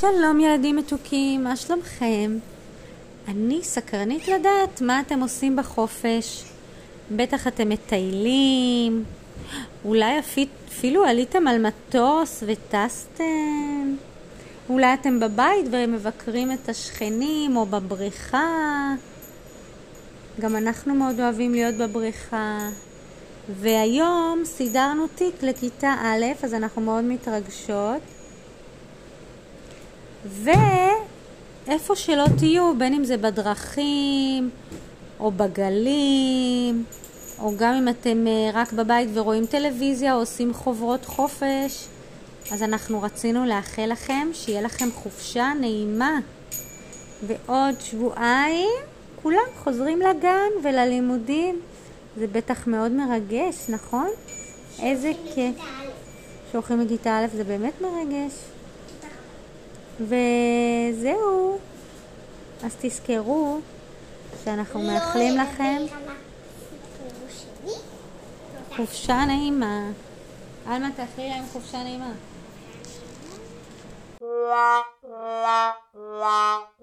שלום ילדים מתוקים, מה שלומכם? אני סקרנית לדעת מה אתם עושים בחופש. בטח אתם מטיילים, אולי אפילו עליתם על מטוס וטסתם. אולי אתם בבית ומבקרים את השכנים או בבריכה. גם אנחנו מאוד אוהבים להיות בבריכה. והיום סידרנו תיק לכיתה א', אז אנחנו מאוד מתרגשות. ואיפה שלא תהיו, בין אם זה בדרכים, או בגלים, או גם אם אתם אה, רק בבית ורואים טלוויזיה או עושים חוברות חופש, אז אנחנו רצינו לאחל לכם שיהיה לכם חופשה נעימה. ועוד שבועיים כולם חוזרים לגן וללימודים. זה בטח מאוד מרגש, נכון? איזה כיף. שהולכים לכיתה א' זה באמת מרגש. וזהו. אז תזכרו שאנחנו לא מאחלים לכם חופשה נעימה. עלמה, תאכלי להם חופשה נעימה. la la la la